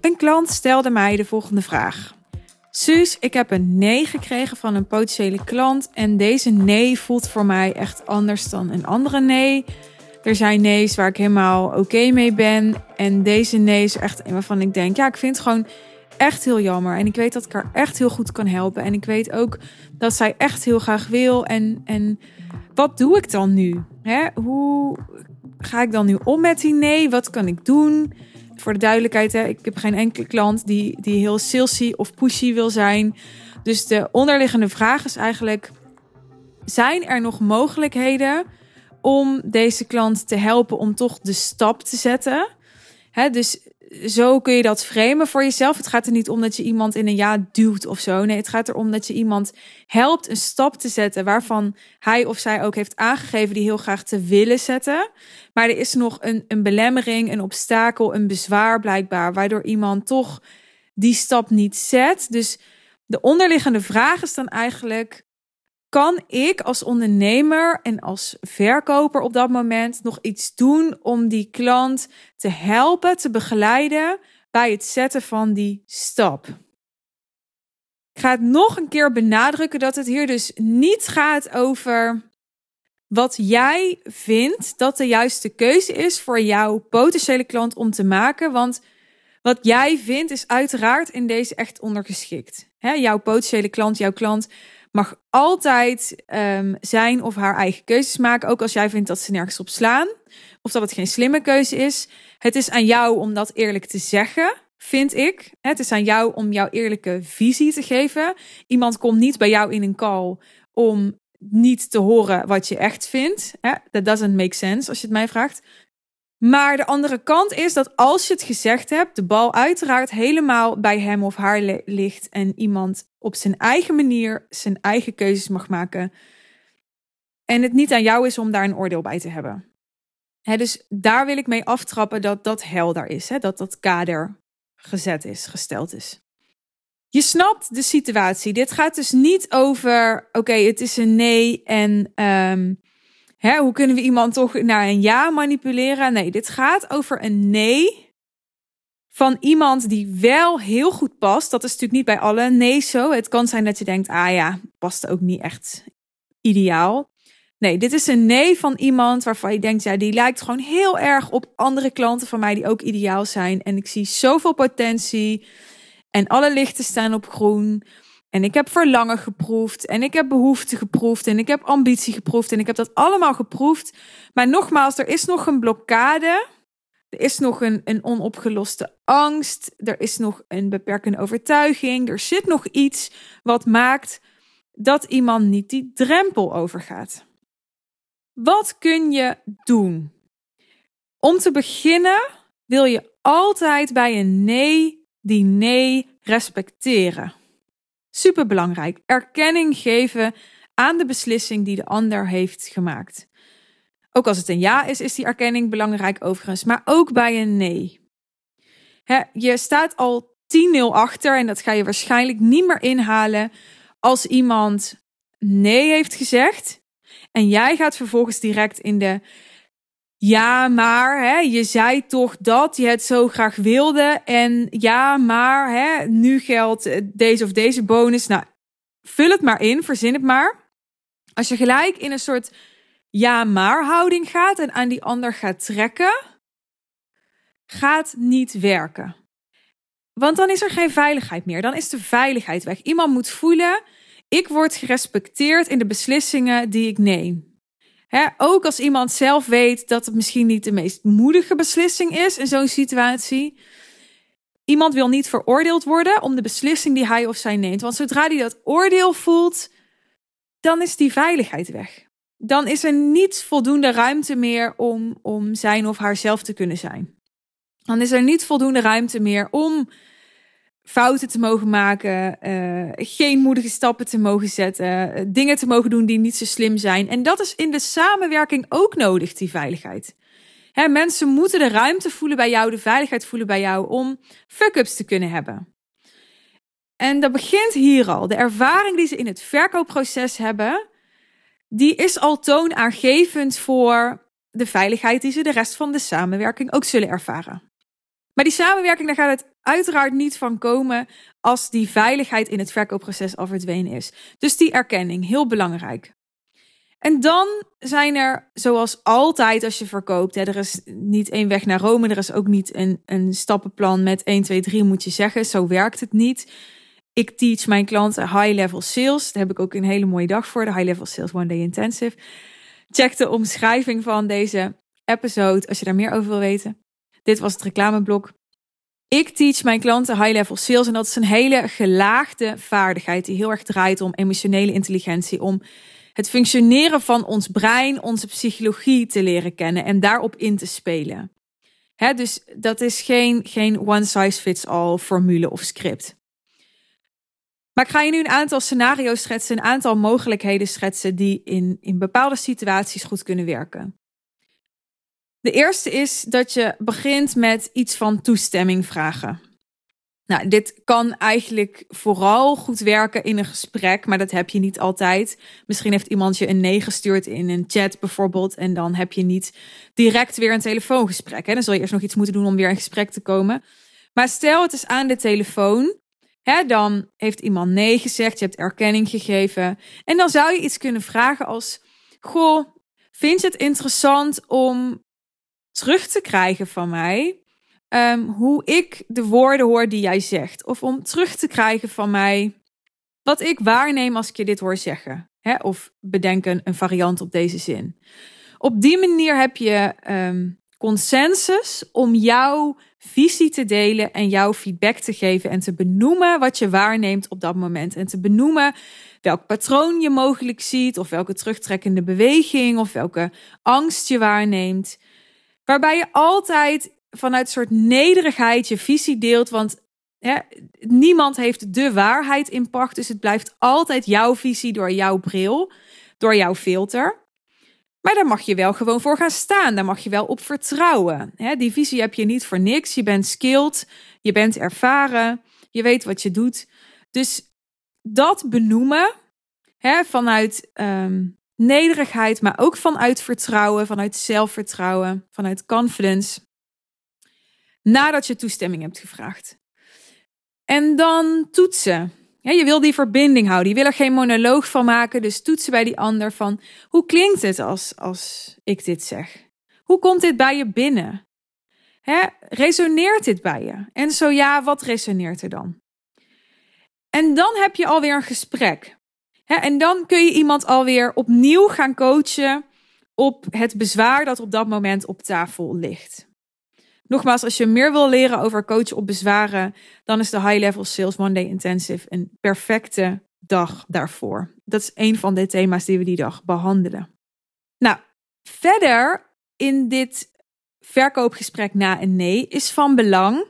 Een klant stelde mij de volgende vraag. Suus, ik heb een nee gekregen van een potentiële klant en deze nee voelt voor mij echt anders dan een andere nee. Er zijn nee's waar ik helemaal oké mee ben en deze nee is echt waarvan ik denk, ja, ik vind het gewoon echt heel jammer en ik weet dat ik haar echt heel goed kan helpen en ik weet ook dat zij echt heel graag wil en en wat doe ik dan nu? Hè? Hoe ga ik dan nu om met die nee? Wat kan ik doen? Voor de duidelijkheid, hè, ik heb geen enkele klant die, die heel salesy of pushy wil zijn. Dus de onderliggende vraag is eigenlijk: zijn er nog mogelijkheden om deze klant te helpen om toch de stap te zetten? Hè, dus zo kun je dat framen voor jezelf. Het gaat er niet om dat je iemand in een ja duwt of zo. Nee, het gaat erom dat je iemand helpt een stap te zetten waarvan hij of zij ook heeft aangegeven die heel graag te willen zetten. Maar er is nog een, een belemmering, een obstakel, een bezwaar blijkbaar, waardoor iemand toch die stap niet zet. Dus de onderliggende vraag is dan eigenlijk: kan ik als ondernemer en als verkoper op dat moment nog iets doen om die klant te helpen, te begeleiden bij het zetten van die stap? Ik ga het nog een keer benadrukken dat het hier dus niet gaat over wat jij vindt dat de juiste keuze is voor jouw potentiële klant om te maken. Want wat jij vindt is uiteraard in deze echt ondergeschikt. Jouw potentiële klant, jouw klant mag altijd um, zijn of haar eigen keuzes maken. Ook als jij vindt dat ze nergens op slaan. Of dat het geen slimme keuze is. Het is aan jou om dat eerlijk te zeggen, vind ik. Het is aan jou om jouw eerlijke visie te geven. Iemand komt niet bij jou in een call om niet te horen wat je echt vindt. That doesn't make sense als je het mij vraagt. Maar de andere kant is dat als je het gezegd hebt, de bal uiteraard helemaal bij hem of haar ligt en iemand op zijn eigen manier zijn eigen keuzes mag maken. En het niet aan jou is om daar een oordeel bij te hebben. dus daar wil ik mee aftrappen dat dat helder is, dat dat kader gezet is, gesteld is. Je snapt de situatie. Dit gaat dus niet over, oké, het is een nee en um, hè, hoe kunnen we iemand toch naar een ja manipuleren? Nee, dit gaat over een nee van iemand die wel heel goed past. Dat is natuurlijk niet bij alle nee zo. Het kan zijn dat je denkt, ah ja, past ook niet echt ideaal. Nee, dit is een nee van iemand waarvan je denkt, ja, die lijkt gewoon heel erg op andere klanten van mij die ook ideaal zijn. En ik zie zoveel potentie. En alle lichten staan op groen. En ik heb verlangen geproefd. En ik heb behoefte geproefd. En ik heb ambitie geproefd. En ik heb dat allemaal geproefd. Maar nogmaals, er is nog een blokkade. Er is nog een, een onopgeloste angst. Er is nog een beperkende overtuiging. Er zit nog iets wat maakt dat iemand niet die drempel overgaat. Wat kun je doen? Om te beginnen wil je altijd bij een nee die nee respecteren. Superbelangrijk. Erkenning geven aan de beslissing die de ander heeft gemaakt. Ook als het een ja is, is die erkenning belangrijk overigens, maar ook bij een nee. je staat al 10-0 achter en dat ga je waarschijnlijk niet meer inhalen als iemand nee heeft gezegd en jij gaat vervolgens direct in de ja, maar hè, je zei toch dat je het zo graag wilde. En ja, maar hè, nu geldt deze of deze bonus. Nou, vul het maar in, verzin het maar. Als je gelijk in een soort ja, maar houding gaat en aan die ander gaat trekken, gaat niet werken. Want dan is er geen veiligheid meer. Dan is de veiligheid weg. Iemand moet voelen: ik word gerespecteerd in de beslissingen die ik neem ook als iemand zelf weet dat het misschien niet de meest moedige beslissing is in zo'n situatie. Iemand wil niet veroordeeld worden om de beslissing die hij of zij neemt. Want zodra hij dat oordeel voelt, dan is die veiligheid weg. Dan is er niet voldoende ruimte meer om, om zijn of haar zelf te kunnen zijn. Dan is er niet voldoende ruimte meer om fouten te mogen maken, uh, geen moedige stappen te mogen zetten, uh, dingen te mogen doen die niet zo slim zijn. En dat is in de samenwerking ook nodig, die veiligheid. Hè, mensen moeten de ruimte voelen bij jou, de veiligheid voelen bij jou om fuck-ups te kunnen hebben. En dat begint hier al. De ervaring die ze in het verkoopproces hebben, die is al toonaangevend voor de veiligheid die ze de rest van de samenwerking ook zullen ervaren. Maar die samenwerking, daar gaat het uiteraard niet van komen als die veiligheid in het verkoopproces al verdwenen is. Dus die erkenning, heel belangrijk. En dan zijn er, zoals altijd als je verkoopt, hè, er is niet één weg naar Rome, er is ook niet een, een stappenplan met 1, 2, 3 moet je zeggen. Zo werkt het niet. Ik teach mijn klanten high-level sales. Daar heb ik ook een hele mooie dag voor, de High-Level Sales One Day Intensive. Check de omschrijving van deze episode als je daar meer over wil weten. Dit was het reclameblok. Ik teach mijn klanten high-level sales en dat is een hele gelaagde vaardigheid die heel erg draait om emotionele intelligentie, om het functioneren van ons brein, onze psychologie te leren kennen en daarop in te spelen. Dus dat is geen, geen one size fits all formule of script. Maar ik ga je nu een aantal scenario's schetsen, een aantal mogelijkheden schetsen die in, in bepaalde situaties goed kunnen werken. De eerste is dat je begint met iets van toestemming vragen. Nou, dit kan eigenlijk vooral goed werken in een gesprek, maar dat heb je niet altijd. Misschien heeft iemand je een nee gestuurd in een chat bijvoorbeeld, en dan heb je niet direct weer een telefoongesprek. Hè? Dan zul je eerst nog iets moeten doen om weer in gesprek te komen. Maar stel het is aan de telefoon, hè, dan heeft iemand nee gezegd, je hebt erkenning gegeven, en dan zou je iets kunnen vragen als: Goh, vind je het interessant om terug te krijgen van mij um, hoe ik de woorden hoor die jij zegt. Of om terug te krijgen van mij wat ik waarneem als ik je dit hoor zeggen. Hè? Of bedenken een variant op deze zin. Op die manier heb je um, consensus om jouw visie te delen en jouw feedback te geven en te benoemen wat je waarneemt op dat moment. En te benoemen welk patroon je mogelijk ziet, of welke terugtrekkende beweging, of welke angst je waarneemt. Waarbij je altijd vanuit een soort nederigheid je visie deelt. Want hè, niemand heeft de waarheid in pacht. Dus het blijft altijd jouw visie door jouw bril, door jouw filter. Maar daar mag je wel gewoon voor gaan staan. Daar mag je wel op vertrouwen. Hè, die visie heb je niet voor niks. Je bent skilled, je bent ervaren, je weet wat je doet. Dus dat benoemen vanuit um, nederigheid, maar ook vanuit vertrouwen, vanuit zelfvertrouwen, vanuit confidence. Nadat je toestemming hebt gevraagd. En dan toetsen. Ja, je wil die verbinding houden. Je wil er geen monoloog van maken. Dus toetsen bij die ander van hoe klinkt het als, als ik dit zeg? Hoe komt dit bij je binnen? Hè, resoneert dit bij je? En zo ja, wat resoneert er dan? En dan heb je alweer een gesprek en dan kun je iemand alweer opnieuw gaan coachen op het bezwaar dat op dat moment op tafel ligt. Nogmaals, als je meer wil leren over coachen op bezwaren, dan is de High Level Sales One Day Intensive een perfecte dag daarvoor. Dat is een van de thema's die we die dag behandelen. Nou, verder in dit verkoopgesprek na een nee is van belang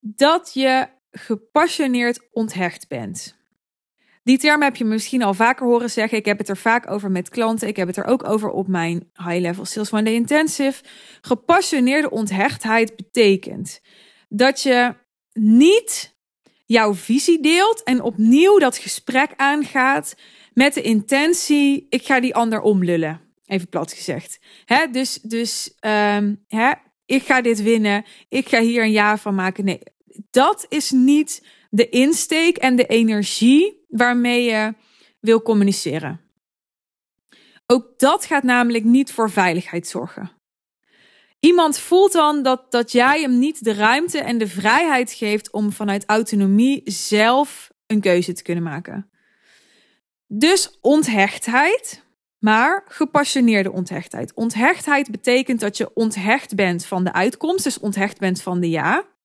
dat je gepassioneerd onthecht bent. Die term heb je misschien al vaker horen zeggen. Ik heb het er vaak over met klanten. Ik heb het er ook over op mijn High Level Sales One Day Intensive. Gepassioneerde onthechtheid betekent dat je niet jouw visie deelt en opnieuw dat gesprek aangaat met de intentie: ik ga die ander omlullen. Even plat gezegd. Hè? Dus, dus hè? ik ga dit winnen. Ik ga hier een ja van maken. Nee, dat is niet de insteek en de energie waarmee je wil communiceren. Ook dat gaat namelijk niet voor veiligheid zorgen. Iemand voelt dan dat, dat jij hem niet de ruimte en de vrijheid geeft om vanuit autonomie zelf een keuze te kunnen maken. Dus onthechtheid, maar gepassioneerde onthechtheid. Onthechtheid betekent dat je onthecht bent van de uitkomst, dus onthecht bent van de ja.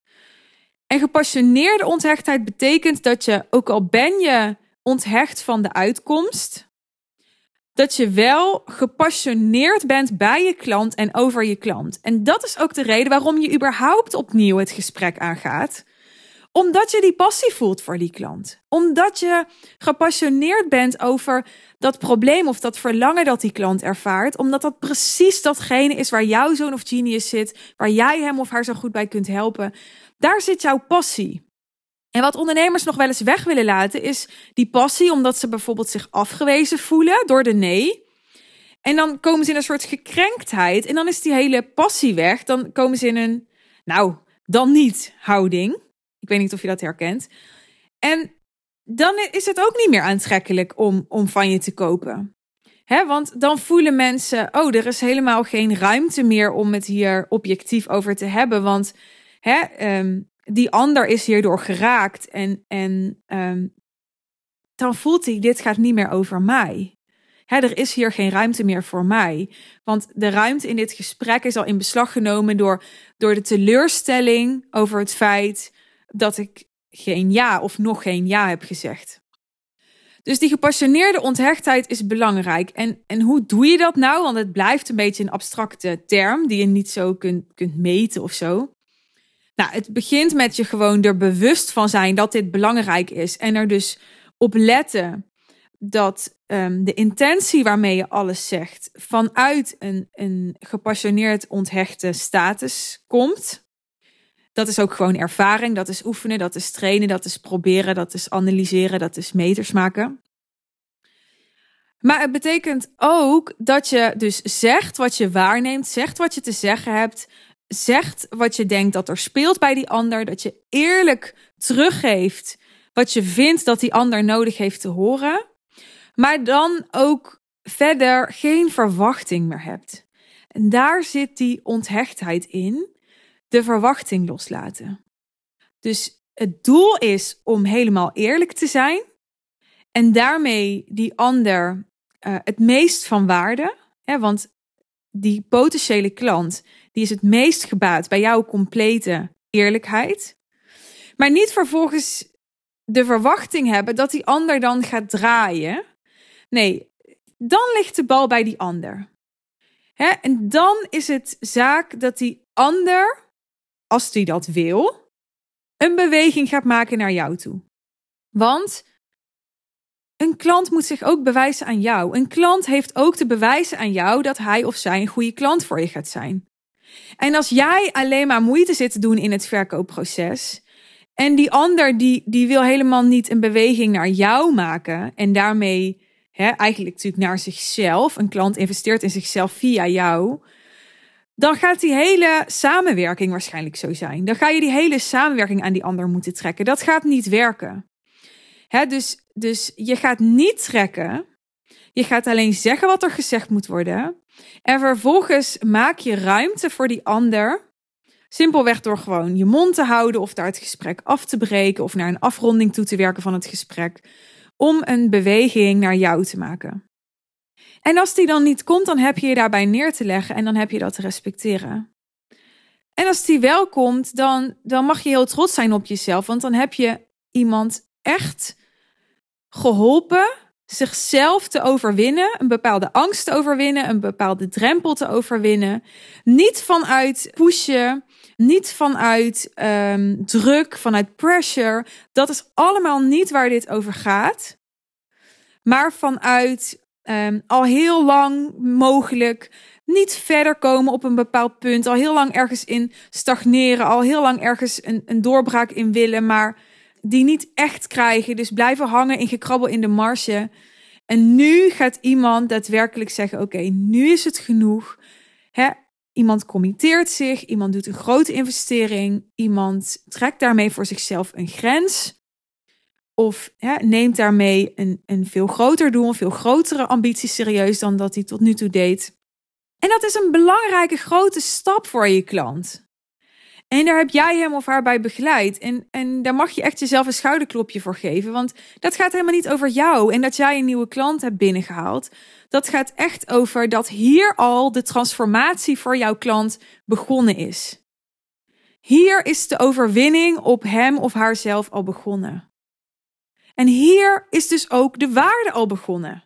En gepassioneerde onthechtheid betekent dat je, ook al ben je onthecht van de uitkomst, dat je wel gepassioneerd bent bij je klant en over je klant. En dat is ook de reden waarom je überhaupt opnieuw het gesprek aangaat. Omdat je die passie voelt voor die klant. Omdat je gepassioneerd bent over dat probleem of dat verlangen dat die klant ervaart. Omdat dat precies datgene is waar jouw zoon of genius zit. Waar jij hem of haar zo goed bij kunt helpen. Daar zit jouw passie. En wat ondernemers nog wel eens weg willen laten, is die passie, omdat ze bijvoorbeeld zich afgewezen voelen door de nee. En dan komen ze in een soort gekrenktheid en dan is die hele passie weg. Dan komen ze in een, nou, dan niet houding. Weet niet of je dat herkent. En dan is het ook niet meer aantrekkelijk om, om van je te kopen. He, want dan voelen mensen, oh, er is helemaal geen ruimte meer om het hier objectief over te hebben. Want he, die ander is hierdoor geraakt. En, en ehm, dan voelt hij, dit gaat niet meer over mij. Hè, er is hier geen ruimte meer voor mij. Want de ruimte in dit gesprek is al in beslag genomen door, door de teleurstelling over het feit dat ik geen ja of nog geen ja heb gezegd. Dus die gepassioneerde onthechtheid is belangrijk. En, en hoe doe je dat nou? Want het blijft een beetje een abstracte term die je niet zo kunt, kunt meten of zo. Nou, het begint met je gewoon er bewust van zijn dat dit belangrijk is. En er dus op letten dat um, de intentie waarmee je alles zegt vanuit een, een gepassioneerd onthechte status komt. Dat is ook gewoon ervaring, dat is oefenen, dat is trainen, dat is proberen, dat is analyseren, dat is meters maken. Maar het betekent ook dat je dus zegt wat je waarneemt, zegt wat je te zeggen hebt, zegt wat je denkt dat er speelt bij die ander, dat je eerlijk teruggeeft wat je vindt dat die ander nodig heeft te horen. Maar dan ook verder geen verwachting meer hebt. En daar zit die onthechtheid in. De verwachting loslaten. Dus het doel is om helemaal eerlijk te zijn. En daarmee die ander uh, het meest van waarde. Hè, want die potentiële klant die is het meest gebaat bij jouw complete eerlijkheid. Maar niet vervolgens de verwachting hebben dat die ander dan gaat draaien. Nee, dan ligt de bal bij die ander. Hè? En dan is het zaak dat die ander, als die dat wil, een beweging gaat maken naar jou toe. Want een klant moet zich ook bewijzen aan jou. Een klant heeft ook te bewijzen aan jou dat hij of zij een goede klant voor je gaat zijn. En als jij alleen maar moeite zit te doen in het verkoopproces, en die ander die, die wil helemaal niet een beweging naar jou maken. En daarmee hè, eigenlijk natuurlijk naar zichzelf. Een klant investeert in zichzelf via jou. Dan gaat die hele samenwerking waarschijnlijk zo zijn. Dan ga je die hele samenwerking aan die ander moeten trekken. Dat gaat niet werken. Hè, dus, dus je gaat niet trekken. Je gaat alleen zeggen wat er gezegd moet worden. En vervolgens maak je ruimte voor die ander Simpelweg door gewoon je mond te houden of daar het gesprek af te breken of naar een afronding toe te werken van het gesprek. Om een beweging naar jou te maken. En als die dan niet komt, dan heb je je daarbij neer te leggen en dan heb je dat te respecteren. En als die wel komt, dan, dan mag je heel trots zijn op jezelf, want dan heb je iemand echt geholpen zichzelf te overwinnen, een bepaalde angst te overwinnen, een bepaalde drempel te overwinnen. Niet vanuit pushen, niet vanuit um, druk, vanuit pressure. Dat is allemaal niet waar dit over gaat. Maar vanuit um, al heel lang mogelijk niet verder komen op een bepaald punt. Al heel lang ergens in stagneren. Al heel lang ergens een, een doorbraak in willen. Maar die niet echt krijgen. Dus blijven hangen in gekrabbel in de marge. En nu gaat iemand daadwerkelijk zeggen: Oké, nu is het genoeg. Hè? Iemand committeert zich, iemand doet een grote investering, iemand trekt daarmee voor zichzelf een grens. Of neemt daarmee een, een veel groter doel, een veel grotere ambitie serieus dan dat hij tot nu toe deed. En dat is een belangrijke grote stap voor je klant. En daar heb jij hem of haar bij begeleid. En, en daar mag je echt jezelf een schouderklopje voor geven. Want dat gaat helemaal niet over jou en dat jij een nieuwe klant hebt binnengehaald. Dat gaat echt over dat hier al de transformatie voor jouw klant begonnen is. Hier is de overwinning op hem of haarzelf al begonnen. En hier is dus ook de waarde al begonnen.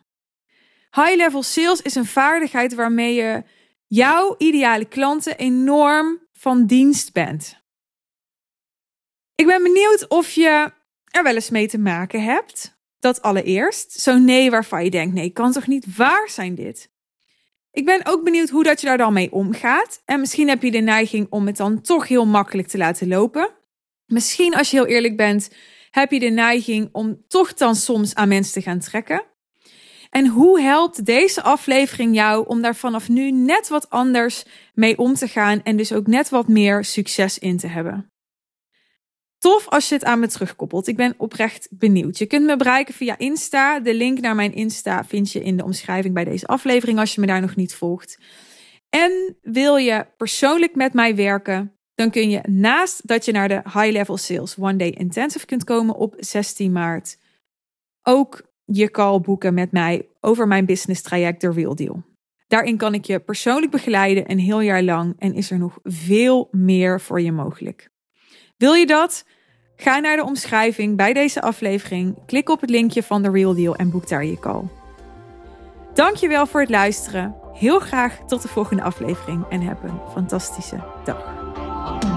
High-level sales is een vaardigheid waarmee je jouw ideale klanten enorm van dienst bent. Ik ben benieuwd of je er wel eens mee te maken hebt. Dat allereerst. Zo'n nee waarvan je denkt: nee, kan toch niet waar zijn dit? Ik ben ook benieuwd hoe dat je daar dan mee omgaat. En misschien heb je de neiging om het dan toch heel makkelijk te laten lopen. Misschien, als je heel eerlijk bent, heb je de neiging om toch dan soms aan mensen te gaan trekken. En hoe helpt deze aflevering jou om daar vanaf nu net wat anders mee om te gaan en dus ook net wat meer succes in te hebben? Tof als je het aan me terugkoppelt. Ik ben oprecht benieuwd. Je kunt me bereiken via Insta. De link naar mijn Insta vind je in de omschrijving bij deze aflevering als je me daar nog niet volgt. En wil je persoonlijk met mij werken? Dan kun je naast dat je naar de High Level Sales One Day Intensive kunt komen op 16 maart, ook je call boeken met mij over mijn business traject The Real Deal. Daarin kan ik je persoonlijk begeleiden een heel jaar lang en is er nog veel meer voor je mogelijk. Wil je dat? Ga naar de omschrijving bij deze aflevering, klik op het linkje van The Real Deal en boek daar je call. Dankjewel voor het luisteren. Heel graag tot de volgende aflevering en heb een fantastische dag. Oh.